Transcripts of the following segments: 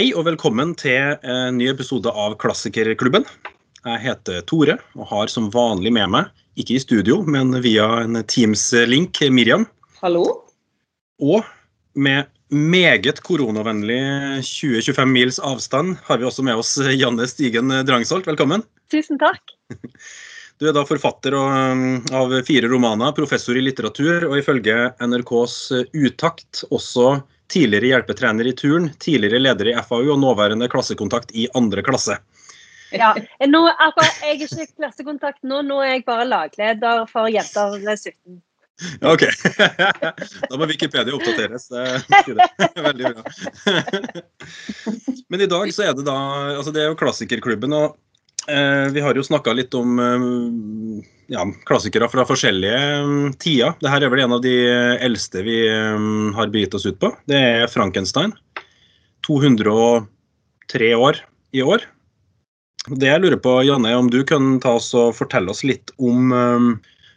Hei og velkommen til en ny episode av Klassikerklubben. Jeg heter Tore og har som vanlig med meg, ikke i studio, men via en Teams-link, Miriam. Hallo? Og med meget koronavennlig 20-25 mils avstand har vi også med oss Janne Stigen Drangsholt. Velkommen. Tusen takk. Du er da forfatter av fire romaner, professor i litteratur, og ifølge NRKs Utakt også tidligere hjelpetrener i turn, tidligere leder i FAU og nåværende klassekontakt i andre klasse. Ja, nå, akkurat, Jeg er ikke klassekontakt nå, nå er jeg bare lagleder for Jenter 17. OK. Da må Wikipedia oppdateres. Det er veldig bra. Men i dag så er det da altså Det er jo klassikerklubben, og eh, vi har jo snakka litt om eh, ja, klassikere fra forskjellige um, tider. Dette er vel en av de eldste vi um, har begitt oss ut på. Det er Frankenstein. 203 år i år. Det jeg lurer på, Janne, om du kan ta oss og fortelle oss litt om um,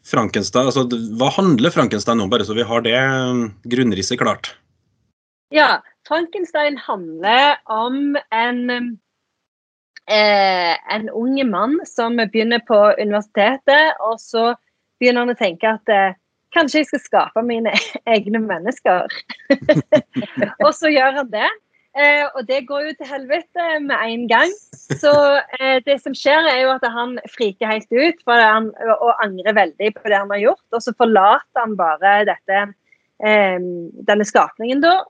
Frankenstein. Altså, hva handler Frankenstein om, bare så vi har det grunnrisset klart? Ja, Frankenstein handler om en eh, en ung mann som begynner på universitetet, og så begynner han å tenke at eh, kanskje jeg skal skape mine egne mennesker. og så gjør han det. Eh, og det går jo til helvete med en gang. Så eh, det som skjer, er jo at han friker helt ut han, og angrer veldig på det han har gjort. Og så forlater han bare dette, eh, denne skapningen, da.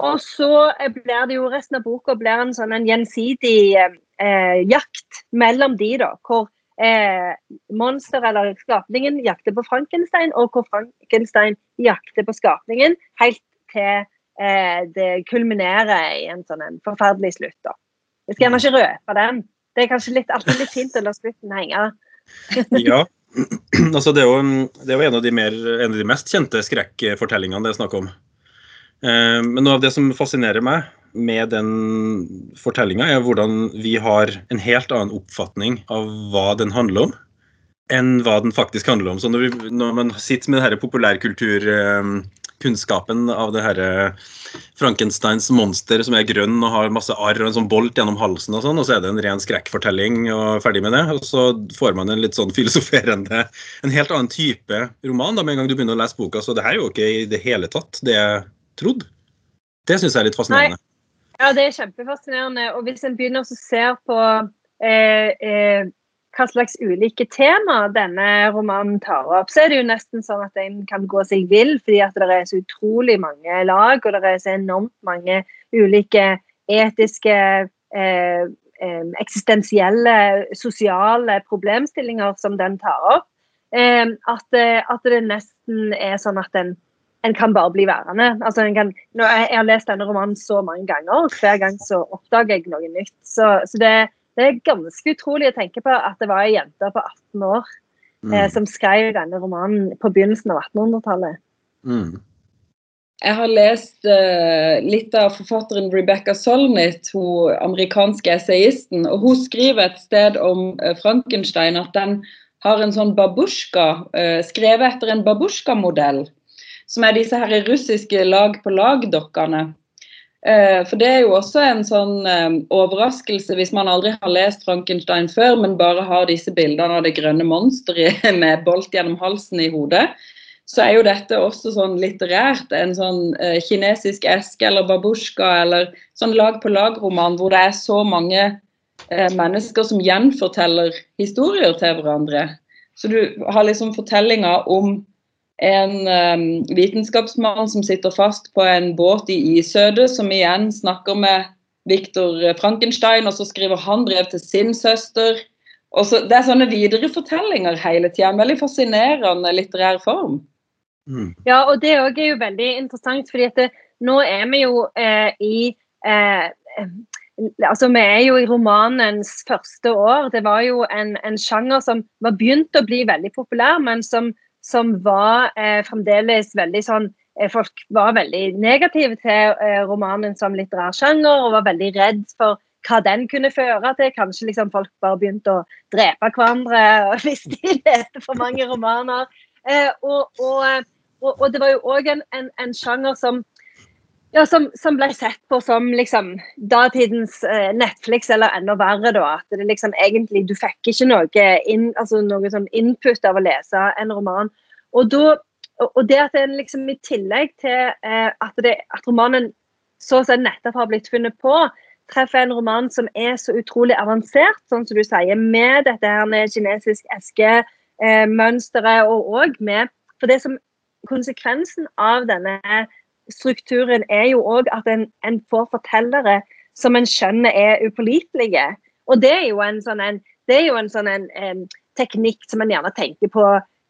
Og så blir det jo resten av boka blir en sånn en gjensidig eh, jakt mellom de, da. Hvor eh, monster eller skapningen jakter på Frankenstein, og hvor Frankenstein jakter på skapningen. Helt til eh, det kulminerer i en sånn en forferdelig slutt. da. Jeg skal gjerne ikke røpe den. Det er kanskje litt, alltid litt fint å la slutten henge. ja. Altså, det, er jo, det er jo en av de, mer, en av de mest kjente skrekkfortellingene det er snakk om. Eh, men noe av det som fascinerer meg, med den fortellinga, er hvordan vi har en helt annen oppfatning av hva den handler om, enn hva den faktisk handler om. Så når, vi, når man sitter med denne populærkulturkunnskapen av det her Frankensteins monster som er grønn og har masse arr og en sånn bolt gjennom halsen, og sånn, og så er det en ren skrekkfortelling og ferdig med det. Og så får man en litt sånn filosoferende, en helt annen type roman da, med en gang du begynner å lese boka. Så det her er jo ikke i det hele tatt det jeg trodde. Det syns jeg er litt fascinerende. Nei. Ja, det er kjempefascinerende. Og hvis en begynner å se på eh, eh, hva slags ulike tema denne romanen tar opp, så er det jo nesten sånn at en kan gå seg vill, fordi at det er så utrolig mange lag, og det er så enormt mange ulike etiske eh, eh eksistensielle, sosiale problemstillinger som den tar opp. Eh, at, eh, at, det nesten er sånn at en en kan bare bli værende. Altså, kan, jeg, har lest denne romanen så mange ganger, og hver gang så oppdager jeg noe nytt. Så, så det, det, er ganske utrolig å tenke på at det var ei jente på 18 år mm. eh, som skrev denne romanen på begynnelsen av 1800-tallet. Mm. Jeg har lest uh, litt av forfatteren Rebecca Solnit, hun amerikanske essayisten. og Hun skriver et sted om uh, Frankenstein at den har en sånn babusjka, uh, skrevet etter en babusjka-modell som er disse her russiske lag-på-lag-dokkene. Eh, for det er jo også en sånn eh, overraskelse hvis man aldri har lest Frankenstein før, men bare har disse bildene av det grønne monsteret med bolt gjennom halsen i hodet. Så er jo dette også sånn litterært en sånn eh, kinesisk eske eller babusjka eller sånn lag-på-lag-roman hvor det er så mange mennesker som gjenforteller historier til hverandre. Så du har liksom fortellinger om en um, vitenskapsmann som sitter fast på en båt i isødet, som igjen snakker med Viktor Frankenstein, og så skriver han brev til sin søster. Og så, det er sånne viderefortellinger hele tida. En veldig fascinerende litterær form. Mm. Ja, og det òg er jo veldig interessant, fordi at det, nå er vi jo eh, i eh, Altså, Vi er jo i romanens første år. Det var jo en, en sjanger som var begynt å bli veldig populær, men som som var eh, fremdeles veldig sånn eh, Folk var veldig negative til eh, romanen som litterær sjanger og var veldig redd for hva den kunne føre til. Kanskje liksom folk bare begynte å drepe hverandre hvis de leste for mange romaner. Eh, og, og, og, og, det var jo òg en, en, en, sjanger som Ja, som, som, ble sett på som liksom datidens eh, Netflix, eller enda verre, da. At det liksom egentlig Du fikk ikke noe, in, altså noe sånn input av å lese en roman. Og, da, og det at det liksom i tillegg til eh, at, det, at, romanen så å si nettopp har blitt funnet på, treffer en roman som er så utrolig avansert, sånn som du sier, med dette her kinesisk eske-mønsteret, eh, og òg med For det som konsekvensen av denne strukturen er jo òg at en, en, får fortellere som en skjønner er upålitelige. Og det er jo en sånn, en, jo en, sånn en, en, teknikk som en gjerne tenker på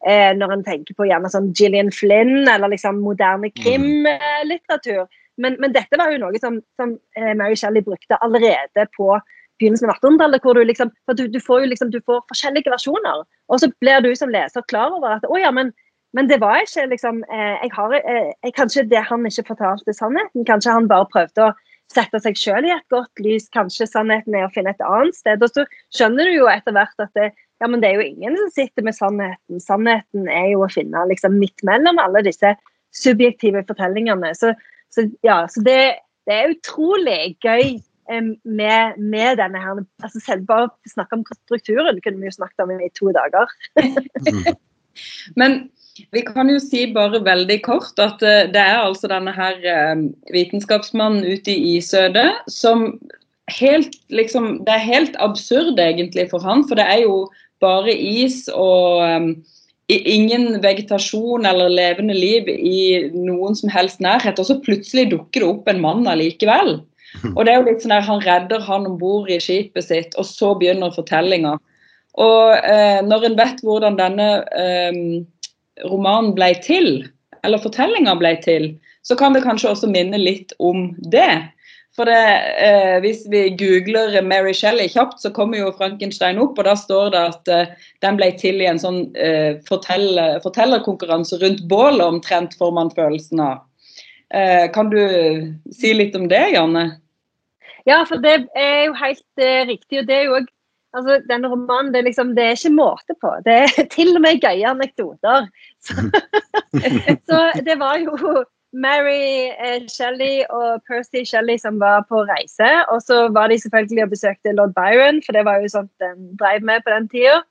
eh, når en tenker på gjerne sånn Gillian Flynn eller liksom moderne mm. krimlitteratur. Men, men, dette var jo noe som, som eh, Mary Shelley brukte allerede på begynnelsen av 1800-tallet. hvor du liksom, for du, du, får jo liksom, du får forskjellige versjoner. Og så blir du som leser klar over at å ja, men men det var ikke liksom eh, jeg har, eh, Kanskje det han ikke fortalte sannheten. Kanskje han bare prøvde å sette seg selv i et godt lys. Kanskje sannheten er å finne et annet sted. Og så skjønner du jo etter hvert at det, ja, men det er jo ingen som sitter med sannheten. Sannheten er jo å finne liksom midt mellom alle disse subjektive fortellingene. Så, så ja, så det, det, er utrolig gøy eh, med, med, denne her altså Selv bare snakke om strukturen kunne vi jo snakket om i to dager. men vi kan jo si bare veldig kort at eh, det er altså denne her eh, vitenskapsmannen ute i isødet som helt liksom Det er helt absurd egentlig for han, for det er jo bare is og um, ingen vegetasjon eller levende liv i noen som helst nærhet, og så plutselig dukker det opp en mann allikevel. Og det er jo litt sånn der, Han redder han om bord i skipet sitt, og så begynner fortellinga. Og eh, når en vet hvordan denne eh, romanen ble til, eller fortellinga ble til, så kan det kanskje også minne litt om det. For det, eh, Hvis vi googler Mary Shelley kjapt, så kommer jo Frankenstein opp, og da står det at eh, den ble til i en sånn eh, forteller, fortellerkonkurranse rundt bålet, omtrent, får man følelsen av. Eh, kan du si litt om det, Janne? Ja, for det er jo helt eh, riktig. og det er jo også Altså, denne romanen, det er, liksom, det er ikke måte på. Det er til og med gøye anekdoter. Så, det var jo Mary eh, Shelley og Percy Shelley som var på reise. Og så var de selvfølgelig og besøkte lord Byron, for det var jo sånt de drev med på den tida.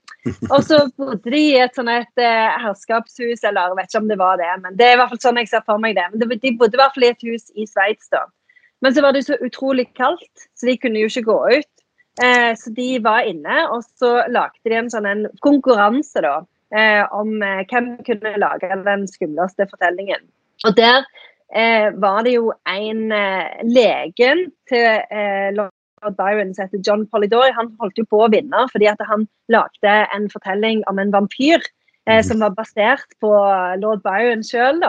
Og så bodde de i et sånt et uh, herskapshus, eller jeg vet ikke om det var det, men det er i hvert fall sånn jeg ser for meg det. Men de bodde i hvert fall i et hus i Sveits da. Men så var det så utrolig kaldt, så de kunne jo ikke gå ut. Eh, så de var inne, og så lagde de en sånn konkurranse da, eh, om eh, hvem kunne lage den skumleste fortellingen. Og der eh, var det jo en eh, legen til eh, lord Byron som heter John Polidori. Han holdt jo på å vinne fordi at han lagde en fortelling om en vampyr. Eh, som var basert på lord Byron sjøl.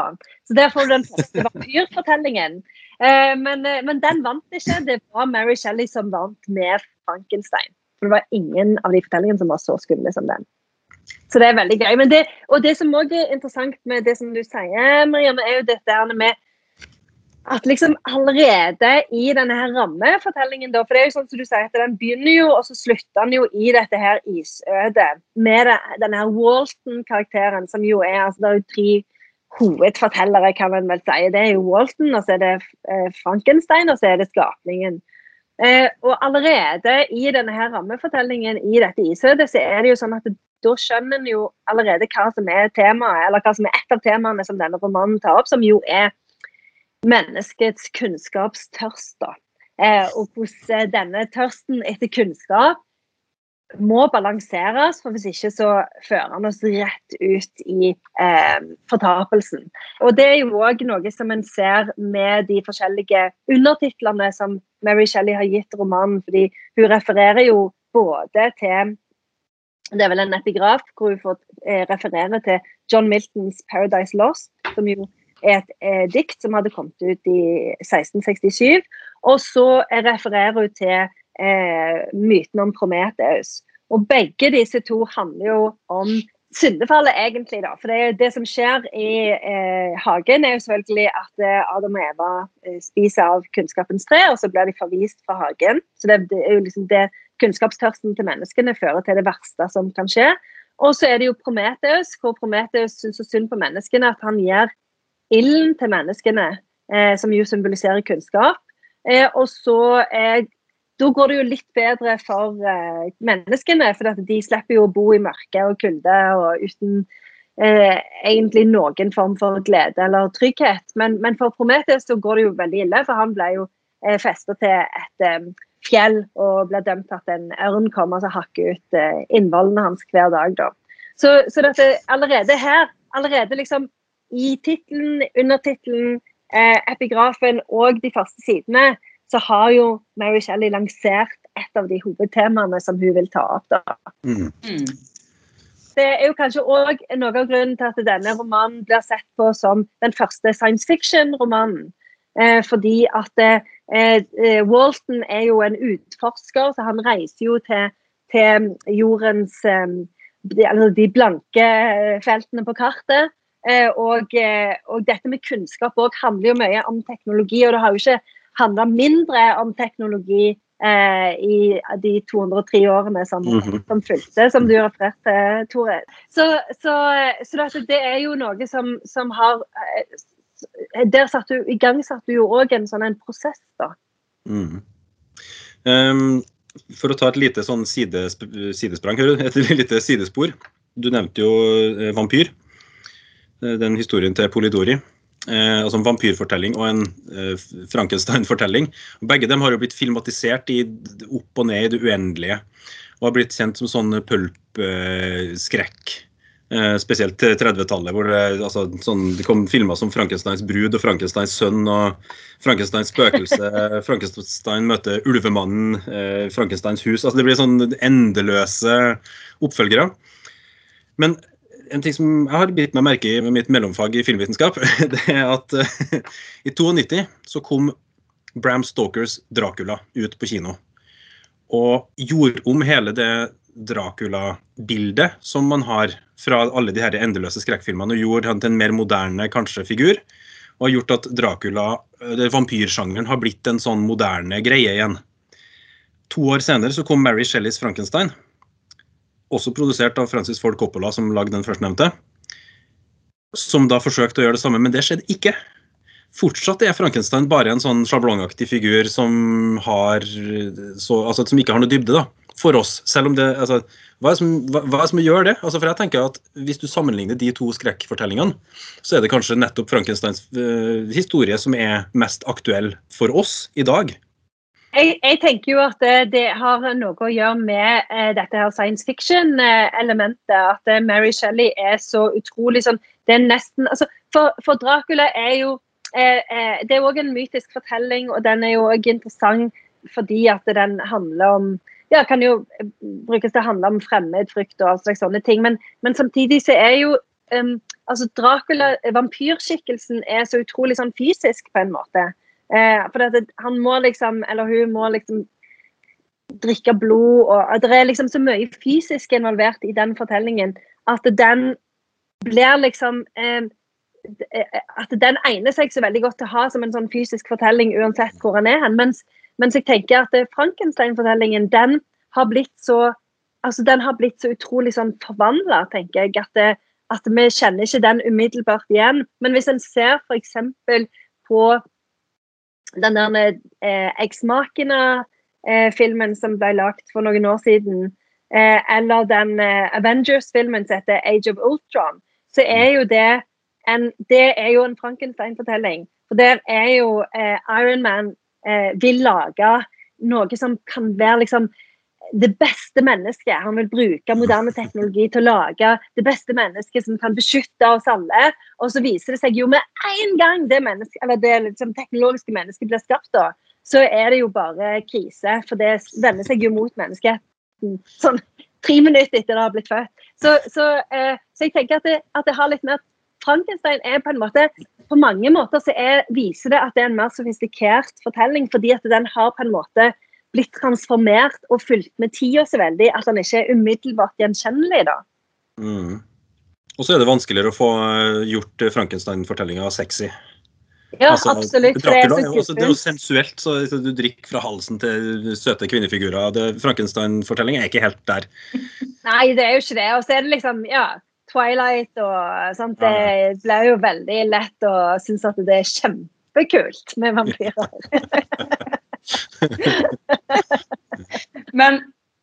Så der får du den første vampyrfortellingen. Eh, men, men, den vant ikke. Det var Mary Shelley som vant med Frankenstein. For det var ingen av de fortellingene som var så skumle som den. Så det er veldig gøy. Det, og det som òg er interessant med det som du sier, Marianne, er jo dette med at liksom allerede i denne her rammefortellingen, da, for det er jo sånn som du sier, at den begynner jo, og så slutter den jo i dette her isødet. Med denne her Walton-karakteren, som jo er altså Det er jo tre hovedfortellere, kan man vel si. Det er jo Walton, og så er det eh, Frankenstein, og så er det skapningen. Eh, og allerede i denne her rammefortellingen i dette isødet, så er det jo sånn at da skjønner en jo allerede hva som er temaet, eller hva som er et av temaene som denne romanen tar opp, som jo er menneskets kunnskapstørst. da. Eh, og hvordan denne tørsten etter kunnskap må balanseres, for hvis ikke så fører han oss rett ut i eh, fortapelsen. Og Det er jo òg noe som en ser med de forskjellige undertitlene som Mary Shelley har gitt romanen. fordi hun refererer jo både til Det er vel en epigraf hvor hun får eh, referere til John Miltons 'Paradise Lost', som jo er et eh, dikt som hadde kommet ut i 1667. Og så refererer hun til eh, myten om Prometheus. Og begge disse to handler jo om syndefallet, egentlig. da. For det, det som skjer i eh, hagen, er jo selvfølgelig at eh, Adam og Eva eh, spiser av kunnskapens tre, og så blir de forvist fra hagen. Så det, det er jo liksom det kunnskapstørsten til menneskene fører til det verste som kan skje. Og så er det jo Prometheus, hvor Prometheus syns så synd på menneskene at han gir ilden til menneskene eh, som jo symboliserer kunnskap. Eh, og så eh, Da går det jo litt bedre for eh, menneskene, for de slipper jo å bo i mørke og kulde og uten eh, egentlig noen form for glede eller trygghet. Men, men for Prometheus så går det jo veldig ille, for han ble jo eh, festa til et eh, fjell og ble dømt til at en ørn kommer og hakker ut eh, innvollene hans hver dag. da. Så, så dette, allerede her, allerede liksom i tittelen, undertittelen, eh, epigrafen og de første sidene, så har jo Mary Shelley lansert et av de hovedtemaene som hun vil ta opp. da. Mm. Mm. Det er jo kanskje òg noe av grunnen til at denne romanen blir sett på som den første science fiction-romanen. Eh, fordi at eh, Walton er jo en utforsker, så han reiser jo til, til jordens eh, de, altså de blanke eh, feltene på kartet. Eh, og, eh, og dette med kunnskap òg handler jo mye om teknologi, og det har jo ikke handla mindre om teknologi eh, i de 203 årene som, Mhm. som fulgte, som du refererte til, Tore. Så, så, så det, det er jo noe som, som har eh, Der satt du, i gang, satt du jo òg en sånn en prosess, da. Mm. Um, for å ta et lite sånn sidesp sidesprang, et lite sidespor. Du nevnte jo eh, vampyr. Eh, Den historien til Polidori. Eh, altså en vampyrfortelling og en eh, Frankenstein-fortelling. Begge dem har jo blitt filmatisert i, opp og ned i det uendelige. Og har blitt kjent som sånn pulp-skrekk. Eh, spesielt til 30-tallet, hvor det, altså, sånn, det kom filmer som 'Frankensteins brud' og 'Frankensteins sønn' og 'Frankensteins spøkelse', 'Frankenstein møter ulvemannen', eh, 'Frankensteins hus'. altså Det blir sånn endeløse oppfølgere. Men en ting som jeg har bitt meg merke i med mitt mellomfag i filmvitenskap, det er at eh, i 92 så kom Bram Stokers 'Dracula' ut på kino. Og gjorde om hele det Dracula-bildet som man har fra alle de her endeløse skrekkfilmene, og gjorde han til en mer moderne kanskje figur. Og har gjort at Dracula, vampyrsjangeren, har blitt en sånn moderne greie igjen. To år senere så kom Mary Shelleys 'Frankenstein', også produsert av Francis Ford Coppola, som lagde den førstnevnte. Som da forsøkte å gjøre det samme, men det skjedde ikke. Fortsatt er Frankenstein bare en sånn sjablongaktig figur som, har, så, altså, som ikke har noe dybde, da, for oss. Selv om det altså, hva, er som, hva, er det som gjør det? Altså, for jeg tenker at Hvis du sammenligner de to skrekkfortellingene, så er det kanskje nettopp Frankensteins uh, historie som er mest aktuell for oss i dag. Jeg, jeg tenker jo at det, det har noe å gjøre med uh, dette her science fiction-elementet. At uh, Mary Shelley er så utrolig sånn Det er nesten altså, for, for Dracula er jo Det er òg en mytisk fortelling, og den er jo òg interessant fordi at den handler om ja, kan jo eh, brukes til å handle om fremmedfrykt og all slags sånne ting. Men, men samtidig så er jo um, altså Dracula, vampyrskikkelsen, er så utrolig sånn fysisk på en måte. Eh, for han må liksom, eller hun må liksom drikke blod, og det er liksom så mye fysisk involvert i den fortellingen at den blir liksom eh, At den egner seg så veldig godt til å ha som en sånn fysisk fortelling uansett hvor han er hen. Mens, mens jeg tenker at Frankenstein-fortellingen, den har blitt så altså den har blitt så utrolig sånn forvandla, tenker jeg. At, det, at vi kjenner ikke den umiddelbart igjen. Men hvis en ser f.eks. på den der eh, Eksmakene-filmen som ble lagt for noen år siden, eh, eller den eh, Avengers-filmen som heter Age of Ultron, så er jo det en, det er jo en Frankenstein-fortelling. For der er jo eh, Iron Man eh, vil lage noe som kan være liksom det beste mennesket. Han vil bruke moderne teknologi til å lage det beste mennesket som kan beskytte oss alle. Og så viser det seg jo med en gang det, det liksom, teknologiske mennesket blir skapt, da, så er det jo bare krise. For det vender seg jo mot menneskeheten sånn tre minutter etter det har blitt født. Så, så, eh, så jeg tenker at det, at det har litt mer Frankenstein er på en måte På mange måter så er, viser det at det er en mer sofistikert fortelling, fordi at den har på en måte blitt transformert og fulgt med tida så veldig at den ikke er umiddelbart gjenkjennelig. da. Mm. Og så er det vanskeligere å få eh, gjort Frankenstein-fortellinga sexy. Ja, Altså, absolutt. for det er så jo det er jo sensuelt, så så du drikker fra halsen til søte kvinnefigurer. Frankenstein-fortellinga er ikke helt der. Nei, det er jo ikke det. Og så er det liksom, ja, Twilight og sånt. Det blir jo veldig lett å synes at det er kjempekult med vampyrer. Men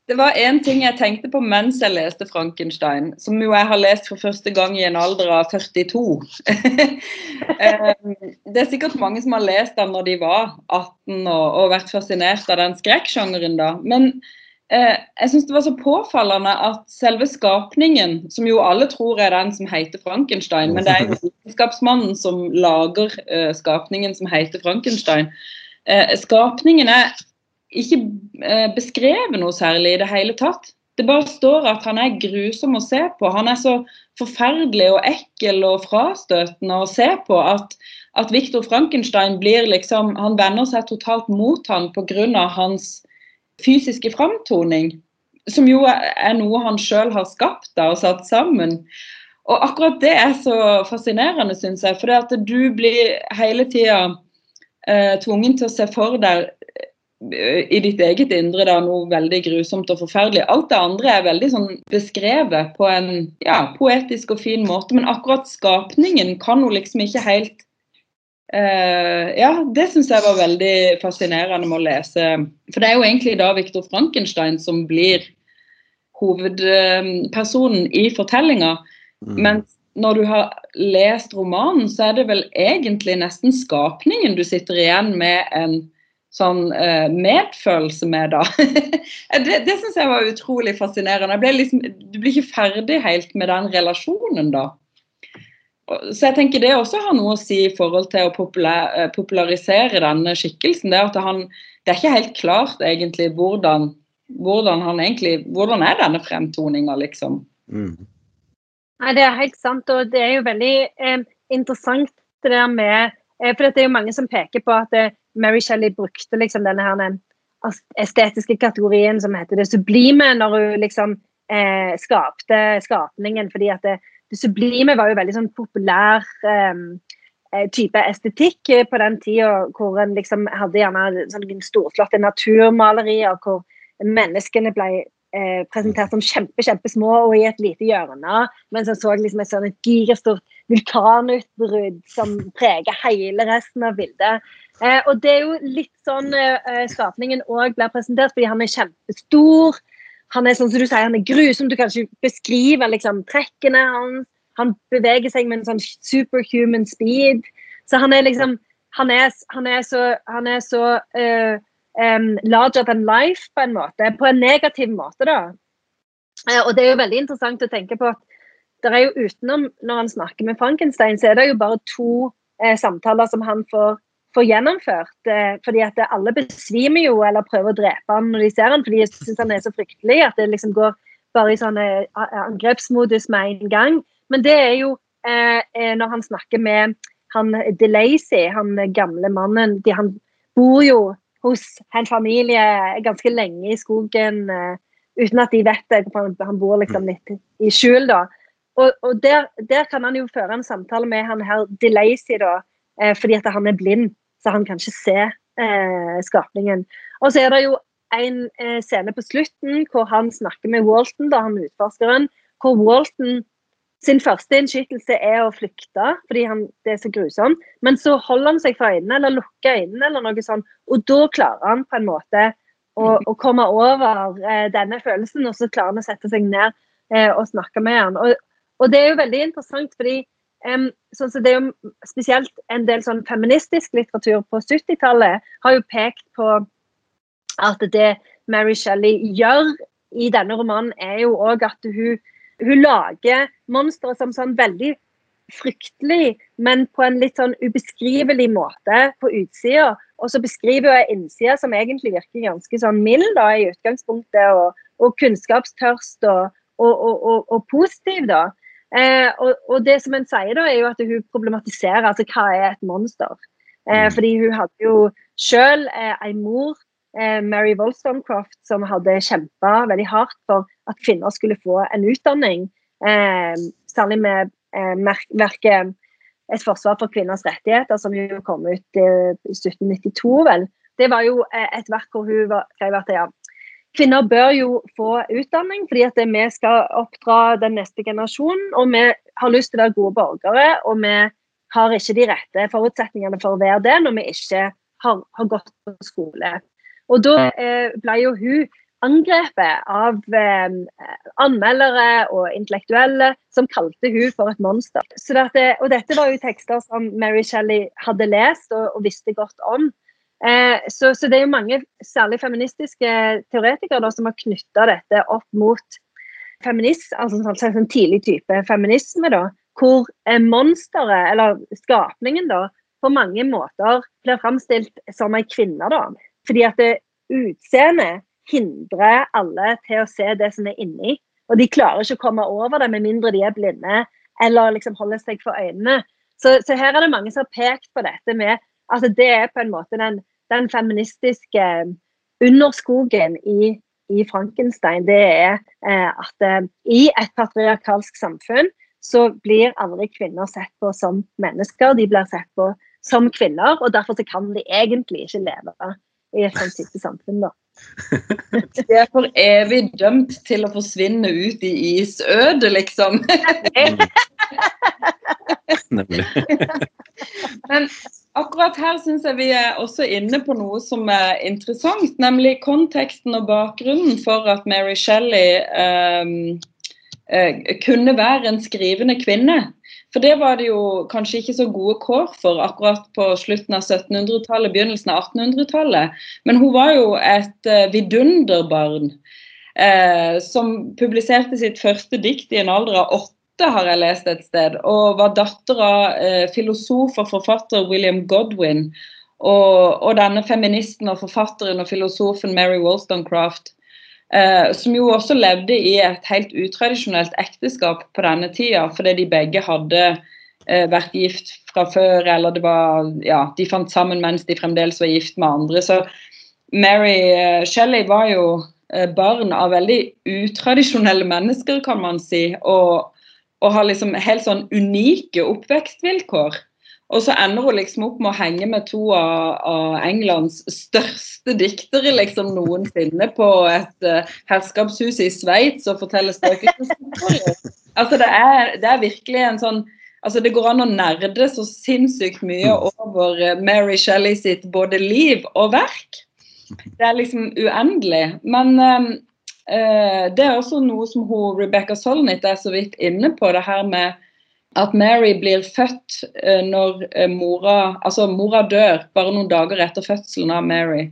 det var én ting jeg tenkte på mens jeg leste Frankenstein, som jo jeg har lest for første gang i en alder av 42. Ehm, det er sikkert mange som har lest den når de var 18 og, og vært fascinert av den skrekksjangeren da. Men jeg syns det var så påfallende at selve skapningen, som jo alle tror er den som heter Frankenstein, men det er jo vitenskapsmannen som lager eh, skapningen som heter Frankenstein. Eh, skapningen er ikke eh, beskrevet noe særlig i det hele tatt. Det bare står at han er grusom å se på. Han er så forferdelig og ekkel og frastøtende å se på at, at Viktor Frankenstein blir liksom Han vender seg totalt mot han pga. hans fysiske framtoning. Som jo er noe han sjøl har skapt da, og satt sammen. Og akkurat det er så fascinerende, syns jeg. For det at du blir hele tida eh, tvungen til å se for deg i ditt eget indre da, noe veldig grusomt og forferdelig. Alt det andre er veldig sånn beskrevet på en ja, poetisk og fin måte, men akkurat skapningen kan hun liksom ikke helt uh, Ja, det syns jeg var veldig fascinerende med å lese. For det er jo egentlig da Viktor Frankenstein som blir hovedpersonen i fortellinga. Mm. Men når du har lest romanen, så er det vel egentlig nesten skapningen du sitter igjen med en sånn uh, medfølelse med, da. det det syns jeg var utrolig fascinerende. Liksom, du blir ikke ferdig helt med den relasjonen, da. Så jeg tenker det også har noe å si i forhold til å eh, popularisere denne skikkelsen. Det at han, det er ikke helt klart egentlig hvordan, hvordan han egentlig Hvordan er denne fremtoninga, liksom. Mm. Nei, Det er helt sant, og det er jo veldig eh, interessant det der med eh, For det er jo mange som peker på at eh, Mary Shelley brukte liksom denne her estetiske kategorien som heter det sublime, når hun liksom eh, skapte skapningen. fordi at det, sublime var jo veldig sånn populær eh, type estetikk på den tida, hvor en liksom hadde gjerne sånn storslåtte naturmalerier, hvor menneskene ble eh, presentert som kjempe, kjempesmå og i et lite hjørne, mens en så liksom et sånn gigastort vulkanutbrudd som preger hele resten av bildet. Eh, og det er jo litt sånn eh, skapningen òg blir presentert, fordi han er kjempestor. Han er sånn som du sier, han er grusom. Du kan ikke beskrive liksom, trekkene hans. Han beveger seg med en sånn superhuman speed. Så han er liksom Han er, han er så, han er så uh, um, larger than life, på en måte. På en negativ måte, da. Uh, og det er jo veldig interessant å tenke på at det er jo utenom, når han snakker med Frankenstein, så er det jo bare to uh, samtaler som han får får gjennomført. Eh, fordi at alle besvimer jo eller prøver å drepe han når de ser han, fordi de syns han er så fryktelig at det liksom går bare i sånne angrepsmodus med en gang. Men det er jo eh, eh når han snakker med han DeLacy, han gamle mannen de, Han bor jo hos en familie ganske lenge i skogen eh, uten at de vet det. Han, han bor liksom litt i skjul, da. Og, og der, der, kan han jo føre en samtale med han her DeLacy, da, eh, fordi at han er blind så han kan ikke se eh, skapningen. Og så er det jo en eh, scene på slutten hvor han snakker med Walton, da han utforskeren, hvor Walton sin første innskytelse er å flykte fordi han, det er så grusomt. Men så holder han seg for øynene eller lukker øynene, eller noe sånt, og da klarer han på en måte å, å komme over eh, denne følelsen, og så klarer han å sette seg ned eh, og snakke med han. Og, og det er jo veldig interessant, fordi Um, sånn så det er jo spesielt En del sånn feministisk litteratur på 70-tallet har jo pekt på at det Mary Shelley gjør i denne romanen, er jo òg at hun, hun lager monstre som sånn veldig fryktelig, men på en litt sånn ubeskrivelig måte på utsida. Og så beskriver hun innside som egentlig virker ganske sånn mild da, i utgangspunktet, og, og kunnskapstørst og, og, og, positiv, da. Eh, og, og, det som hun sier, da, er jo at hun problematiserer altså hva er et monster. Eh, mm. fordi hun hadde jo selv eh, en mor, eh, Mary Wollstonecroft, som hadde kjempa veldig hardt for at kvinner skulle få en utdanning. Eh, særlig med eh, verket 'Et forsvar for kvinners rettigheter', som jo kom ut eh, i 1792, vel. Det var jo et verk hvor hun skrev at ja, kvinner bør jo få utdanning, fordi at vi skal oppdra den neste generasjonen. Og vi har lyst til å være gode borgere, og vi har ikke de rette forutsetningene for å være det når vi ikke har, har gått på skole. Og da eh, ble jo hun angrepet av eh, anmeldere og intellektuelle som kalte hun for et monster. Det, og dette var jo tekster som Mary Shelley hadde lest og, og visste godt om. Eh, så, så, det er jo mange, særlig feministiske teoretikere, da, som har knytta dette opp mot feminist, altså en sånn, sånn tidlig type feminisme. da, Hvor monsteret, eller skapningen, da, på mange måter blir framstilt som ei kvinne. da. Fordi at utseendet hindrer alle til å se det som er inni. Og de klarer ikke å komme over det med mindre de er blinde eller liksom holder seg for øynene. Så, så, her er det mange som har pekt på dette med at det er på en måte den, den feministiske underskogen i, i, Frankenstein. Det er eh, at eh, i et patriarkalsk samfunn så blir aldri kvinner sett på som mennesker. De blir sett på som kvinner, og derfor så kan de egentlig ikke leve i et sånt type samfunn. da. De er for evig dømt til å forsvinne ut i isødet, liksom. Nemlig. Men akkurat her syns jeg vi er også inne på noe som er interessant, nemlig konteksten og bakgrunnen for at Mary Shelley um, uh, kunne være en skrivende kvinne. For det var det jo kanskje ikke så gode kår for akkurat på slutten av 1700-tallet, begynnelsen av 1800-tallet. Men hun var jo et uh, vidunderbarn eh, som publiserte sitt første dikt i en alder av åtte, har jeg lest et sted. Og var datter av eh, filosof og forfatter William Godwin. Og, og, denne feministen og forfatteren og filosofen Mary Wollstonecraft Eh, som jo også levde i et helt utradisjonelt ekteskap på denne tida, fordi de begge hadde eh, vært gift fra før, eller det var, ja, de fant sammen mens de fremdeles var gift med andre. Så Mary eh, Shelley var jo eh, barn av veldig utradisjonelle mennesker, kan man si, og, og har liksom helt sånn unike oppvekstvilkår. Og så ender hun liksom opp med å henge med to av, av Englands største diktere liksom noensinne på et uh, herskapshus i Sveits og forteller spøkelseshistorier. Altså det er, det er virkelig en sånn Altså Det går an å nerde så sinnssykt mye over uh, Mary Shelley sitt både liv og verk. Det er liksom uendelig. Men um, det er også noe som hun, Rebecca Solnit er så vidt inne på, det her med at Mary blir født uh, når uh, mora Altså, mora dør bare noen dager etter fødselen av Mary.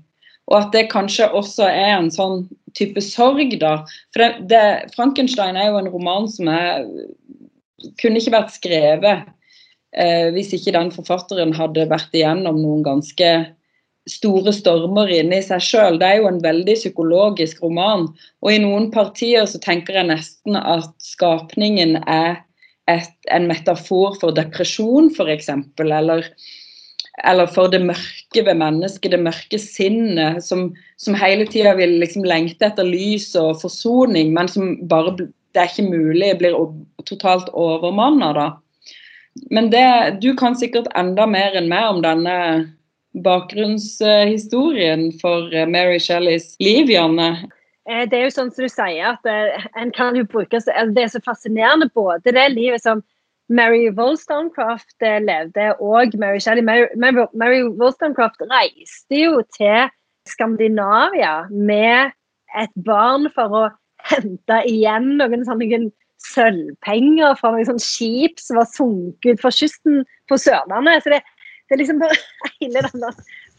Og at det kanskje også er en sånn type sorg, da. For det, det, Frankenstein er jo en roman som er, kunne ikke vært skrevet uh, hvis ikke den forfatteren hadde vært igjennom noen ganske store stormer inni seg sjøl. Det er jo en veldig psykologisk roman. Og i noen partier så tenker jeg nesten at skapningen er et, en metafor for depresjon, f.eks. Eller, eller for det mørke ved mennesket, det mørke sinnet, som, som hele tida vil liksom lengte etter lys og forsoning, men som bare det er ikke mulig, blir totalt overmanna da. Men det, du kan sikkert enda mer enn meg om denne bakgrunnshistorien for Mary Shelleys liv, Janne. Eh, det er jo sånn som du sier, at eh, en kan jo bruke Det er så fascinerende både det livet som Mary Wollstonecraft eh, levde, og Mary Shelley. Mary, Mary Wollstonecraft reiste jo til Skandinavia med et barn for å hente igjen noen sånne sølvpenger fra noen sånne skip som var sunket ut fra kysten på Sørlandet. Så det, det er liksom bare hele den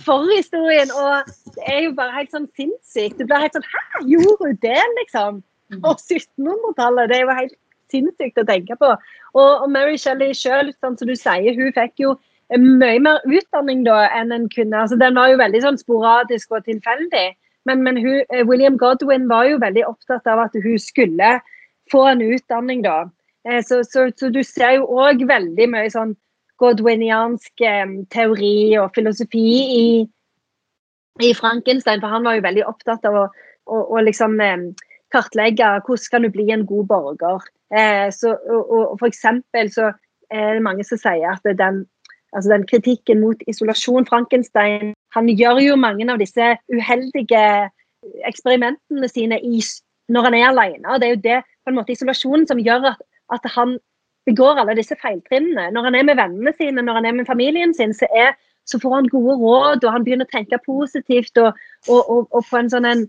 forhistorien. Og det er jo bare helt sånn sinnssykt. Du blir helt sånn Hæ, gjorde du det, liksom? Mm. Og 1700-tallet. Det er jo helt sinnssykt å tenke på. Og, og Mary Shelley sjøl, sånn som du sier, hun fikk jo mye mer utdanning da enn en kunne. Altså, den var jo veldig sånn sporadisk og tilfeldig. Men, men hun, eh, William Godwin var jo veldig opptatt av at hun skulle få en utdanning, da. Eh, så, så, så du ser jo òg veldig mye sånn godwiniansk teori og filosofi i, i, Frankenstein. For han var jo veldig opptatt av å, å, å liksom kartlegge hvordan kan du bli en god borger. Eh, så, og, og for eksempel så er det mange som sier at den, altså den kritikken mot isolasjon Frankenstein Han gjør jo mange av disse uheldige eksperimentene sine i, når han er alene. og Det er jo det på en måte isolasjonen som gjør at, at han begår alle disse feiltrinnene. Når han er med vennene sine, når han er med familien sin, så, er, så får han gode råd, og han begynner å tenke positivt og, og, og, og på en sånn en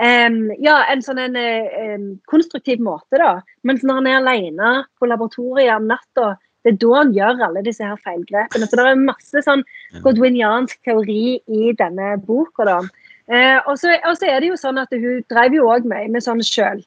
um, ja, en sånn en, um, konstruktiv måte, da. Mens når han er alene på laboratoriet om natta, det er da han gjør alle disse her feilgrepene. Så det er masse sånn godwiniansk teori i denne boka. da. Eh, og, så, er det jo sånn at hun drev jo òg med, med sånn selv,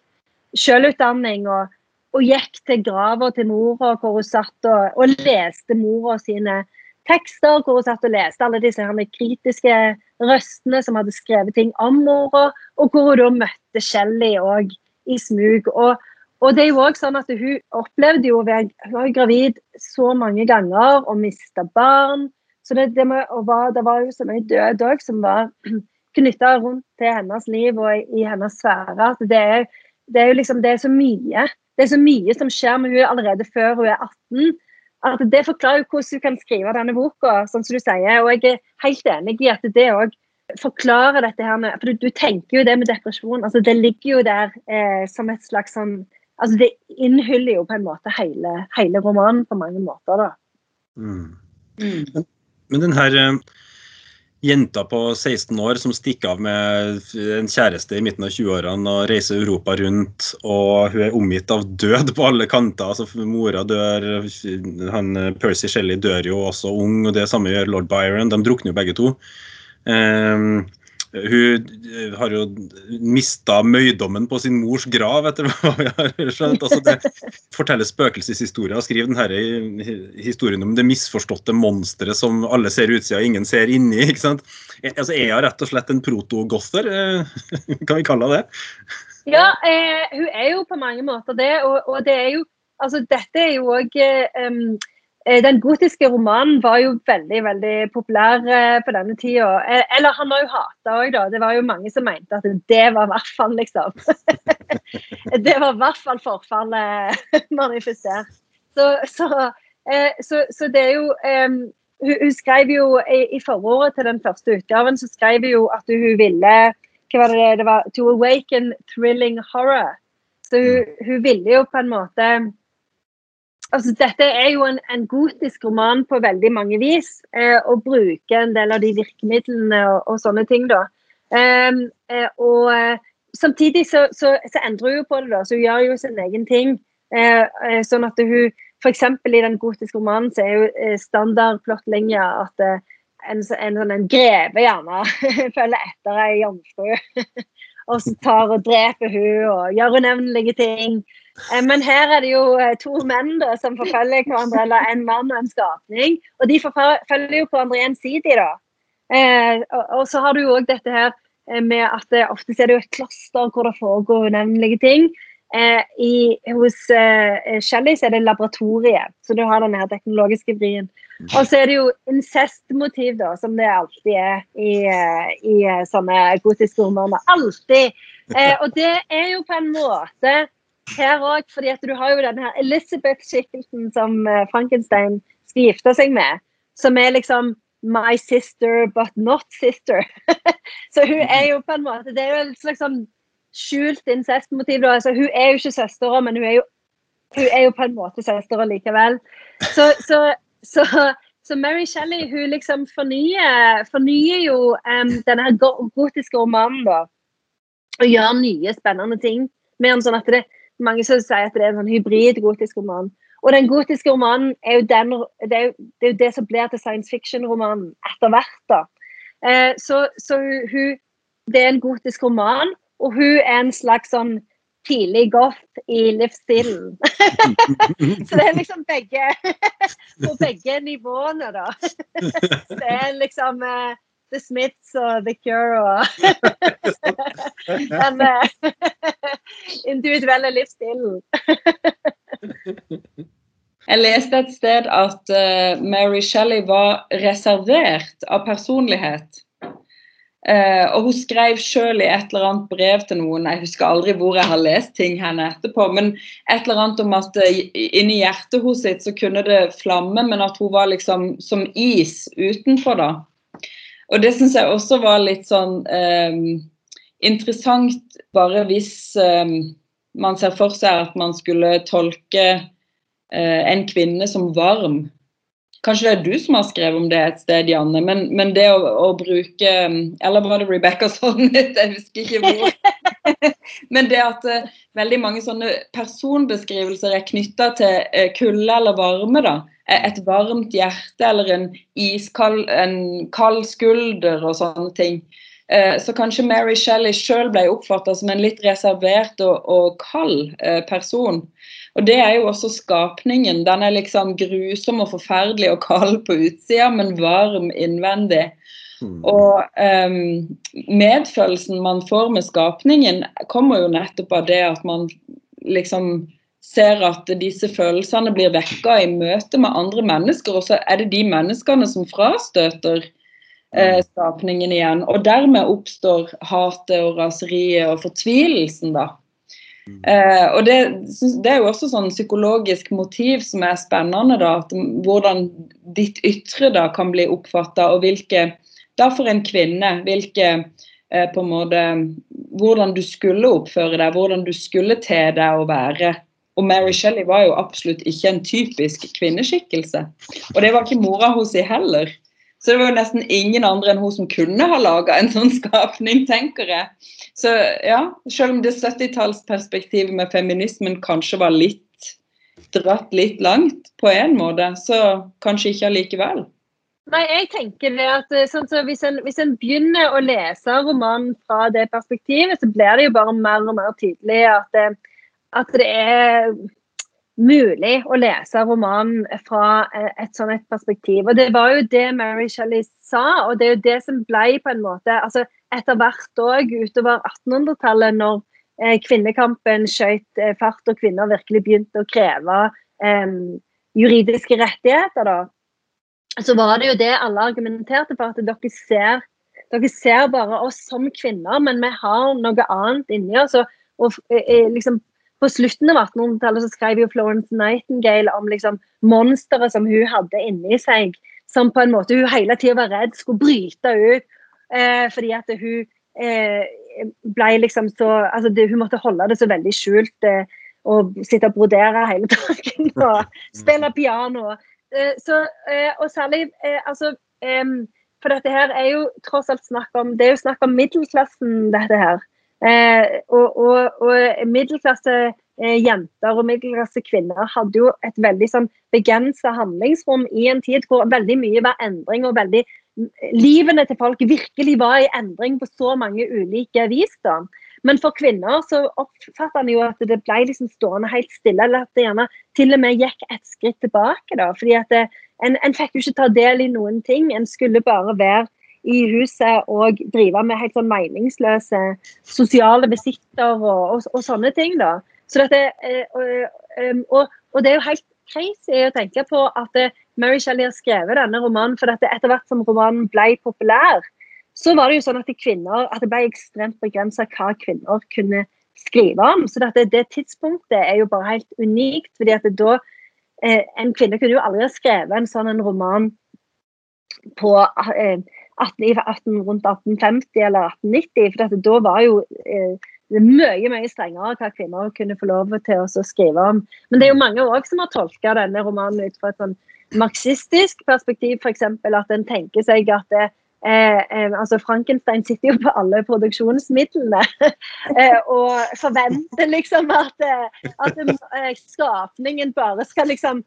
selvutdanning. og og gikk til grava til mora hvor hun satt og, og leste mora sine tekster. Hvor hun satt og leste alle disse kritiske røstene som hadde skrevet ting om mora. Og hvor hun da møtte Shelly òg i smug. Og, og, det er jo også sånn at hun opplevde jo Hun var gravid så mange ganger og mista barn. Så det, det, med, var, det, var, jo så mye død òg som var knytta rundt til hennes liv og i, i hennes sfære. det er, det er jo liksom det er så mye det er så mye som skjer med hun allerede før hun er 18. at Det forklarer hvordan hun kan skrive denne boka, sånn som du sier. Og jeg er helt enig i at det òg forklarer dette her med For du, du, tenker jo det med depresjon. altså Det ligger jo der eh, som et slags sånn altså Det innhyller jo på en måte hele, hele romanen på mange måter, da. Mm. Mm. Men, men den her eh, jenta på 16 år som stikker av med en kjæreste i midten av 20-årene og reiser Europa rundt, og hun er omgitt av død på alle kanter. altså Mora dør, han, Percy Shelley dør jo også ung, og det samme gjør lord Byron. De drukner jo begge to. Um, hun eh, har jo mista møydommen på sin mors grav, etter hva vi har skjønt. Altså det forteller spøkelseshistorier skriver denne historien om det misforståtte monsteret som alle ser utsida og ingen ser inni. ikke sant? Altså, er hun rett og slett en protogother? Eh, kan vi kalle det? Ja, eh, hun er jo på mange måter det. Og, og det er jo Altså, dette er jo òg den gotiske romanen var jo veldig veldig populær eh, på denne tida. Eh, eller han var jo hata òg, da. Det var jo mange som mente at det var i hvert fall, liksom. det var i hvert fall forfallet manifestert. Så, så, så, så, det er jo hun, hun, skrev jo i, i, forordet til den første utgaven så skrev hun jo at hun ville hva var det, det var, To awaken thrilling horror. Så hun, hun ville jo på en måte altså, dette er jo en, en, gotisk roman på veldig mange vis, eh, og bruker en del av de virkemidlene og, og sånne ting. da. Um, eh, og eh, Samtidig så, så, så, endrer hun på det, da, så hun gjør jo sin egen ting. Eh, eh sånn at hun F.eks. i den gotiske romanen så er jo standard plott plottlinja at en, en, sånn en greve gjerne følger etter ei jomfru. og så tar og dreper hun og gjør unevnelige ting. Eh, men her er det jo eh, to menn da, som forfølger hverandre, eller en mann og en skapning. Og de forfølger jo hverandre gjensidig, da. Eh, og, så har du jo òg dette her med at det, ofte er det jo et klaster hvor det foregår unevnelige ting. I, hos eh, Shelley er det laboratoriet, så du har den her teknologiske vrien. Og så er det jo incestmotiv, da, som det alltid er i, i sånne gotiske romaner. Alltid. Og det er jo på en måte her òg, fordi at du har jo denne her Elizabeth-skikkelsen som eh, Frankenstein skal gifte seg med, som er liksom My sister, but not sister. så hun er jo på en måte Det er jo et slags sånn skjult incestmotiv. Altså, hun er jo ikke søstera, men hun er, jo, hun er jo på en måte søstera likevel. Så, så, så, så, Mary Shelley hun liksom fornyer, fornyer jo um, denne gotiske romanen, da. Og gjør nye, spennende ting. Mer enn sånn at det, mange som sier at det er en sånn hybrid gotisk roman. Og den gotiske romanen er jo, den, det, er jo, det, er jo det som blir til science fiction-romanen etter hvert. da. Eh, så, så hun, det er en gotisk roman, og hun er en slags sånn tidlig goth i livsstilen. så det er liksom begge på begge nivåene, da. det er liksom eh, The Smiths og The Cure og den uh, individuelle livsstilen. Jeg leste et sted at uh, Mary Shelley var reservert av personlighet. Uh, og hun skrev sjøl i et eller annet brev til noen, jeg husker aldri hvor jeg har lest ting henne etterpå, men et eller annet om at uh, inni hjertet hos sitt så kunne det flamme, men at hun var liksom som is utenfor, da. Og det syns jeg også var litt sånn um, interessant, bare hvis um, man ser for seg at man skulle tolke eh, en kvinne som varm. Kanskje det er du som har skrevet om det et sted, Janne. Men, men det å, å, bruke Eller var det Rebecca Solnit? Jeg husker ikke hvor. men det at eh, veldig mange sånne personbeskrivelser er knytta til eh, kulde eller varme. da. Et varmt hjerte eller en iskald en kald skulder og sånne ting. Uh, så kanskje Mary Shelley sjøl ble oppfatta som en litt reservert og, og kald person. Og det er jo også skapningen. Den er liksom grusom og forferdelig og kald på utsida, men varm innvendig. Mm. Og um, medfølelsen man får med skapningen, kommer jo nettopp av det at man liksom ser at disse følelsene blir vekka i møte med andre mennesker, og så er det de menneskene som frastøter eh, mm. skapningen igjen. Og dermed oppstår hatet og raseriet og fortvilelsen, da. Eh, og det, det, er jo også sånn psykologisk motiv som er spennende. da, at Hvordan ditt ytre da kan bli oppfatta, og hvilke da for en kvinne, hvilke eh, på en måte, Hvordan du skulle oppføre deg, hvordan du skulle te deg og være. Og Mary Shelley var jo absolutt ikke en typisk kvinneskikkelse. Og det var ikke mora hennes heller. Så det var jo nesten ingen andre enn hun som kunne ha laga en sånn skapning, tenker jeg. Så ja, selv om det 70-tallsperspektivet med feminismen kanskje var litt dratt litt langt på en måte, så kanskje ikke allikevel. Nei, jeg tenker det at eh, sånn, så hvis, en, hvis, en, begynner å lese romanen fra det perspektivet, så blir det jo bare mer og mer tydelig at det, at det er mulig å lese romanen fra eh, et sånt et perspektiv. Og Det var jo det Mary Shelley sa, og det er jo det som ble på en måte altså Etter hvert òg utover 1800-tallet, når eh, kvinnekampen skjøt eh, fart og kvinner virkelig begynte å kreve eh, juridiske rettigheter, da, så var det jo det alle argumenterte for, at dere ser, dere ser bare oss som kvinner, men vi har noe annet inni oss. og, og eh, liksom på slutten av 1800-tallet så skrev jo Florence Nightingale om liksom monsteret som hun hadde inni seg. Som på en måte hun hele tida var redd skulle bryte ut. Eh, fordi at hun eh, ble liksom så altså det, Hun måtte holde det så veldig skjult. Eh, og sitte og brodere hele dagen og spille piano. Eh, så, eh, og særlig eh, altså For dette her er jo tross alt snakk om Det er jo snakk om middelklassen, dette her. Eh, og, og, og middelklasse eh, jenter og middelklasse kvinner hadde jo et veldig sånn begrensa handlingsrom i en tid hvor veldig mye var endring, og veldig livene til folk virkelig var i endring på så mange ulike vis. da. Men for kvinner så oppfatter en jo at det ble liksom stående helt stille, eller at det gjerne til og med gikk et skritt tilbake. da, fordi at det, en, en fikk jo ikke ta del i noen ting, en skulle bare være i huset og drive med helt sånn meningsløse sosiale visitter og, og, og sånne ting. da. Så dette, eh, og, og, det er jo helt crazy å tenke på at eh, Mary Shelley har skrevet denne romanen for dette etter hvert som romanen ble populær, så var det jo sånn at, kvinner, at det ble ekstremt begrensa hva kvinner kunne skrive om. Så dette, det tidspunktet er jo bare helt unikt. fordi at da eh, En kvinne kunne jo aldri ha skrevet en sånn en roman på eh, 18, rundt 1850 eller 1890. For da var jo eh, mye mye strengere hva kvinner kunne få lov til å skrive om. Men det er jo mange også som har tolka denne romanen ut fra et sånn marxistisk perspektiv, f.eks. at en tenker seg at det, eh, eh, altså Frankenstein sitter jo på alle produksjonsmidlene eh, og forventer liksom at, eh, at eh, skapningen bare skal liksom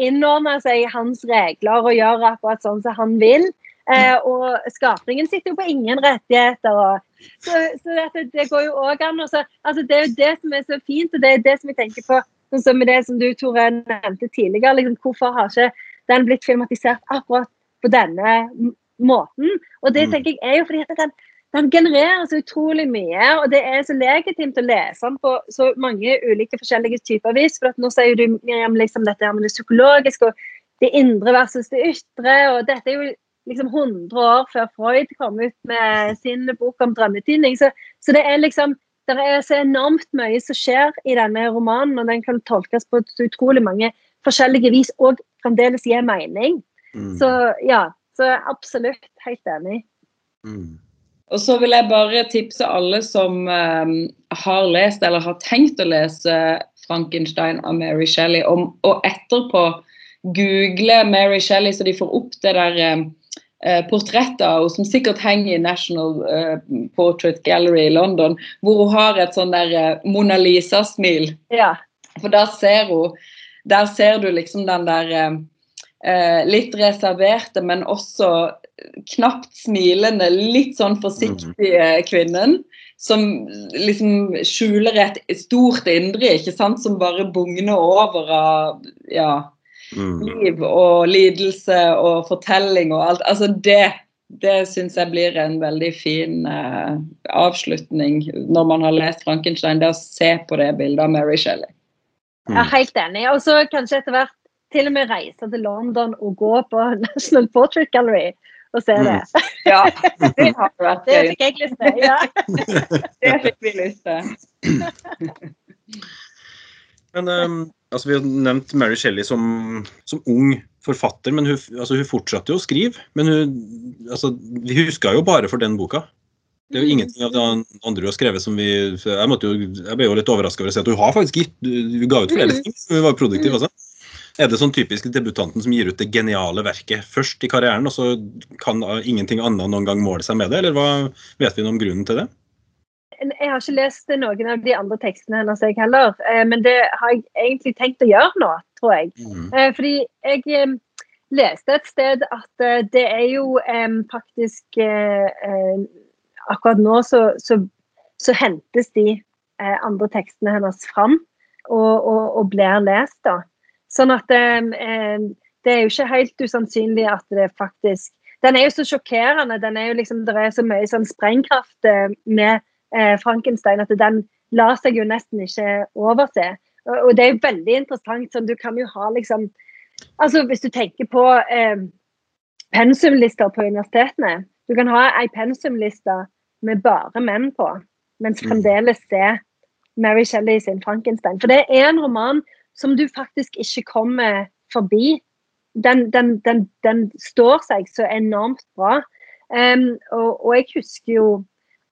innordne seg hans regler og gjøre akkurat sånn som han vil. Eh, og skapningen sitter jo på ingen rettigheter. Og, så, så dette, det går jo òg an. Så, altså, det er jo det som er så fint, og det er det som vi tenker på. Sånn som det som du Tore, nevnte tidligere. Liksom, hvorfor har ikke den blitt filmatisert akkurat på denne måten? Og det mm. tenker jeg er jo fordi at den, den genererer så utrolig mye, og det er så legitimt å lese den på så mange ulike forskjellige typer vis. For nå sier du Miriam, liksom dette med det psykologiske og det indre versus det ytre. og dette er jo liksom 100 år før Freud kom ut med sin bok om drømmetydning. Så, så, det er liksom det er så enormt mye som skjer i denne romanen, og den kan tolkes på utrolig mange forskjellige vis og fremdeles gi mening. Mm. Så ja, så absolutt helt enig. Mm. Og så vil jeg bare tipse alle som um, har lest eller har tenkt å lese Frankenstein av Mary Shelley, om å etterpå google Mary Shelley, så de får opp det der um, portrettet av som sikkert henger i National uh, Portrait Gallery i London, hvor hun har et sånn der uh, Mona Lisa-smil. Ja. For der ser hun Der ser du liksom den der litt reserverte, men også knapt smilende, litt sånn forsiktige kvinnen. Som liksom skjuler et stort indre, ikke sant, som bare bugner over av ja, Mm. liv og lidelse og fortelling og alt. Altså det det syns jeg blir en veldig fin eh, avslutning når man har lest Frankenstein. Det å se på det bildet av Mary Shelley. Jeg er helt enig. Og så kanskje etter hvert til og med reise til London og gå på National Portrait Gallery og se det. Ja, det har vært Det fikk jeg lyst til. Ja. Det fikk vi lyst til. Men ehm, altså, Vi har nevnt Mary Shelley som, som ung forfatter, men hun, altså, hun fortsatte jo å skrive. Men hun, altså, vi huska jo bare for den boka. Det er jo ingenting av det andre hun har skrevet som vi Jeg, måtte jo, jeg ble jo litt overraska over å se at hun har faktisk gitt Hun ga ut flere ting. Hun var produktiv også. Er det sånn typisk debutanten som gir ut det geniale verket først i karrieren, og så kan ingenting annet noen gang måle seg med det, eller hva vet vi noe om grunnen til det? Jeg har ikke lest noen av de andre tekstene hennes, jeg heller. Eh, Men det har jeg egentlig tenkt å gjøre nå, tror jeg. Mm. Eh, Fordi jeg eh, leste et sted at det er jo faktisk Akkurat nå så, så, så hentes de andre tekstene hennes fram og, og, og blir lest, da. Sånn at det er jo ikke helt usannsynlig at det faktisk Den er jo så sjokkerende. den er jo liksom, Det er så mye sånn sprengkraft med eh, Frankenstein at den lar seg jo nesten ikke overse. Og, og det er jo veldig interessant. sånn Du kan jo ha liksom Altså Hvis du tenker på eh, pensumlister på universitetene. Du kan ha ei pensumliste med bare menn på, mens Mm. fremdeles se Mary Shelley sin Frankenstein. For det er en roman som du faktisk ikke kommer forbi. Den, den, den, den står seg så enormt bra. Um, og, og jeg husker jo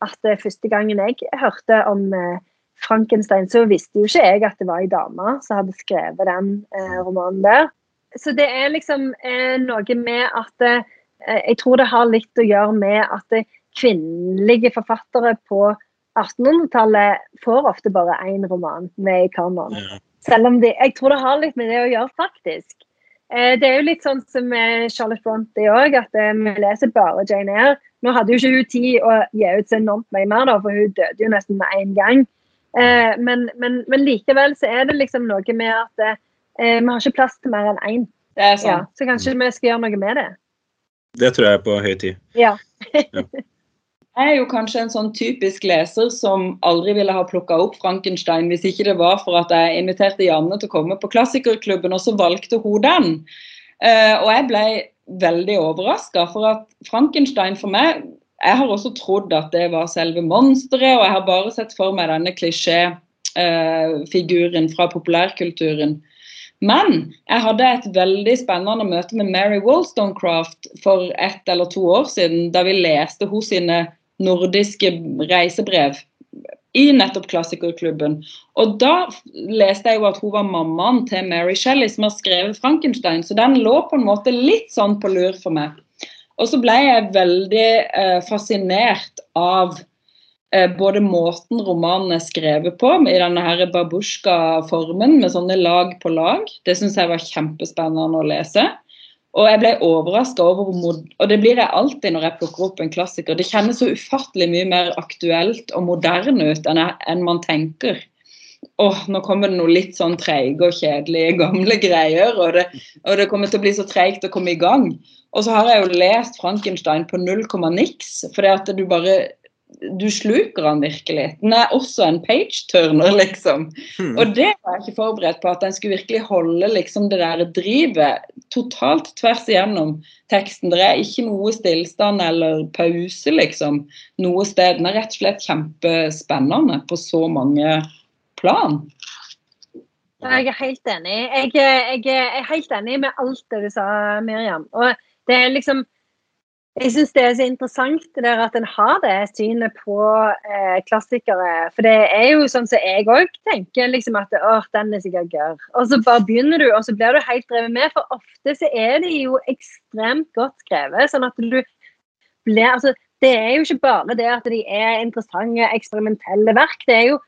at eh, første gangen jeg hørte om eh, Frankenstein, så visste jo ikke jeg at det var ei dame som hadde skrevet den eh, romanen der. Så det er liksom noe med at Jeg tror det har litt å gjøre med at kvinnelige forfattere på 1800-tallet får ofte bare én roman med i kanon. Selv om de, jeg tror det har litt med det å gjøre, faktisk. Det er jo litt sånn som Charlotte Bronte òg, at vi leser bare Jane Eyre. Nå hadde jo ikke hun tid å gi ut så enormt mye mer, da, for hun døde jo nesten med en gang. Eh, men, men, men likevel så er det liksom noe med at eh, vi har ikke plass til mer enn én. Det er Ja, så kanskje vi skal gjøre noe med det. Det tror jeg er på høy tid. Ja. Jeg er jo kanskje en sånn typisk leser som aldri ville ha plukka opp Frankenstein hvis ikke det var for at jeg inviterte Janne til å komme på klassikerklubben, og så valgte hun den. Eh, og jeg ble veldig overraska, for at Frankenstein for meg Jeg har også trodd at det var selve monsteret, og jeg har bare sett for meg denne klisjéfiguren fra populærkulturen. Men jeg hadde et veldig spennende møte med Mary Wollstonecraft for ett eller to år siden, da vi leste hos sine nordiske reisebrev i nettopp klassikerklubben. Og da leste jeg jo at hun var mammaen til Mary Shelley, som har skrevet Frankenstein. Så den lå på en måte litt sånn på lur for meg. Og så ble jeg veldig eh, fascinert av eh, både måten romanen er skrevet på, i denne her babusjka-formen med sånne lag på lag. Det syns jeg var kjempespennende å lese. Og jeg ble overraska over hvor Og det blir jeg alltid når jeg plukker opp en klassiker. Det kjennes så ufattelig mye mer aktuelt og moderne ut enn, jeg, enn man tenker. Åh, nå kommer det noe litt sånn treige og kjedelige gamle greier, og det, og det kommer til å bli så treigt å komme i gang. Og så har jeg jo lest Frankenstein på null komma niks, for du bare Du sluker han virkelig. Den er også en page-turner, liksom. Hmm. Og det var jeg ikke forberedt på, at den skulle virkelig holde liksom det der drivet totalt tvers igjennom teksten. Det er ikke noe stillstand eller pause, liksom, noe sted. Den er rett og slett kjempespennende på så mange plan. Jeg er helt enig. Jeg, jeg, jeg er helt enig med alt det du sa, Miriam. Og det er liksom jeg syns det er så interessant det der at en har det synet på eh, klassikere. For det er jo sånn som jeg òg tenker, liksom at åh, den er sikkert gørr. Og så bare begynner du, og så blir du helt drevet med. For ofte så er de jo ekstremt godt skrevet. sånn at du blir altså, Det er jo ikke bare det at de er interessante, eksperimentelle verk. Det er jo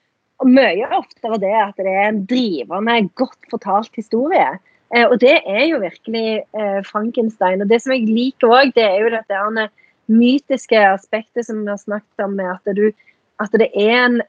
mye oftere det at det er en drivende, godt fortalt historie. Eh, og det er jo virkelig eh, Frankenstein. Og det som jeg liker òg, det er jo dette mytiske aspektet som vi har snakket om, med at, du, at det, er en,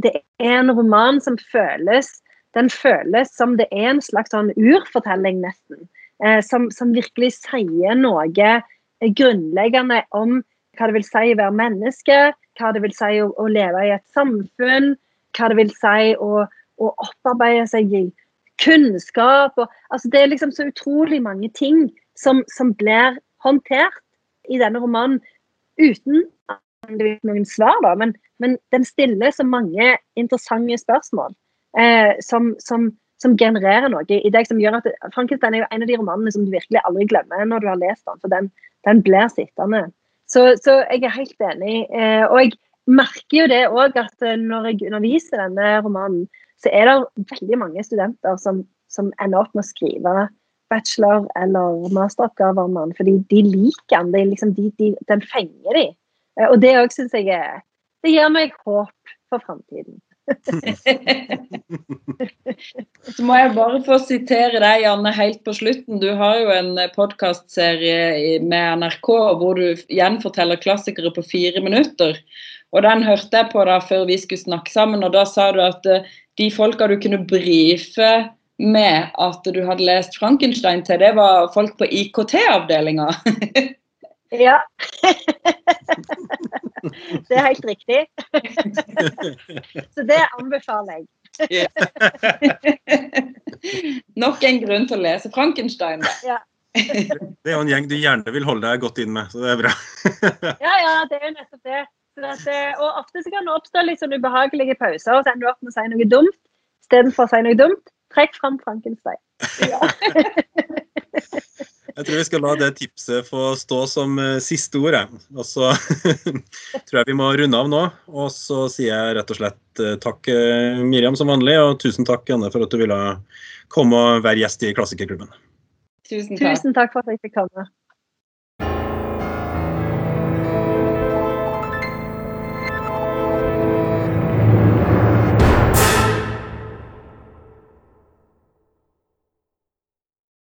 det, er en, roman som føles Den føles som det er en slags sånn urfortelling, nesten. Eh, som, som, virkelig sier noe grunnleggende om hva det vil si å være menneske, hva det vil si å, å leve i et samfunn, hva det vil si å, å opparbeide seg i kunnskap og altså Det er liksom så utrolig mange ting som, som blir håndtert i denne romanen uten noen svar, da, men, men den stiller så mange interessante spørsmål eh, som, som, som, genererer noe i deg som gjør at Frankenstein er jo en av de romanene som du virkelig aldri glemmer når du har lest den, for den, den blir sittende. Så, så, jeg er helt enig. Eh, og jeg merker jo det òg at når jeg underviser denne romanen, så er det veldig mange studenter som, som ender opp med å skrive bachelor- eller masteroppgaver om den, fordi de liker den. De, liksom, de, de, den fenger de. Eh, og det òg syns jeg er Det gir meg håp for framtiden. så må jeg bare få sitere deg, Janne, helt på slutten. Du har jo en podkastserie med NRK hvor du gjenforteller klassikere på fire minutter. Og den hørte jeg på da før vi skulle snakke sammen, og da sa du at uh, de folka du kunne brife med at du hadde lest Frankenstein til, det var folk på IKT-avdelinga. ja. det er helt riktig. Så det anbefaler jeg. Nok en grunn til å lese Frankenstein. Ja. Det er jo en gjeng du gjerne vil holde deg godt inn med, så det er bra. ja, ja, det er jo nettopp det. At, og ofte så kan det oppstå litt sånn ubehagelige pauser, og så ender du opp med å si noe dumt istedenfor å si noe dumt. Trekk fram Frankenstein. Ja. Jeg tror vi skal la det tipset få stå som uh, siste ord. Og så tror jeg vi må runde av nå. Og så sier jeg rett og slett uh, takk Miriam som vanlig, og tusen takk Janne for at du ville komme og være gjest i Klassikerklubben. Tusen takk. Tusen takk for at jeg fikk komme.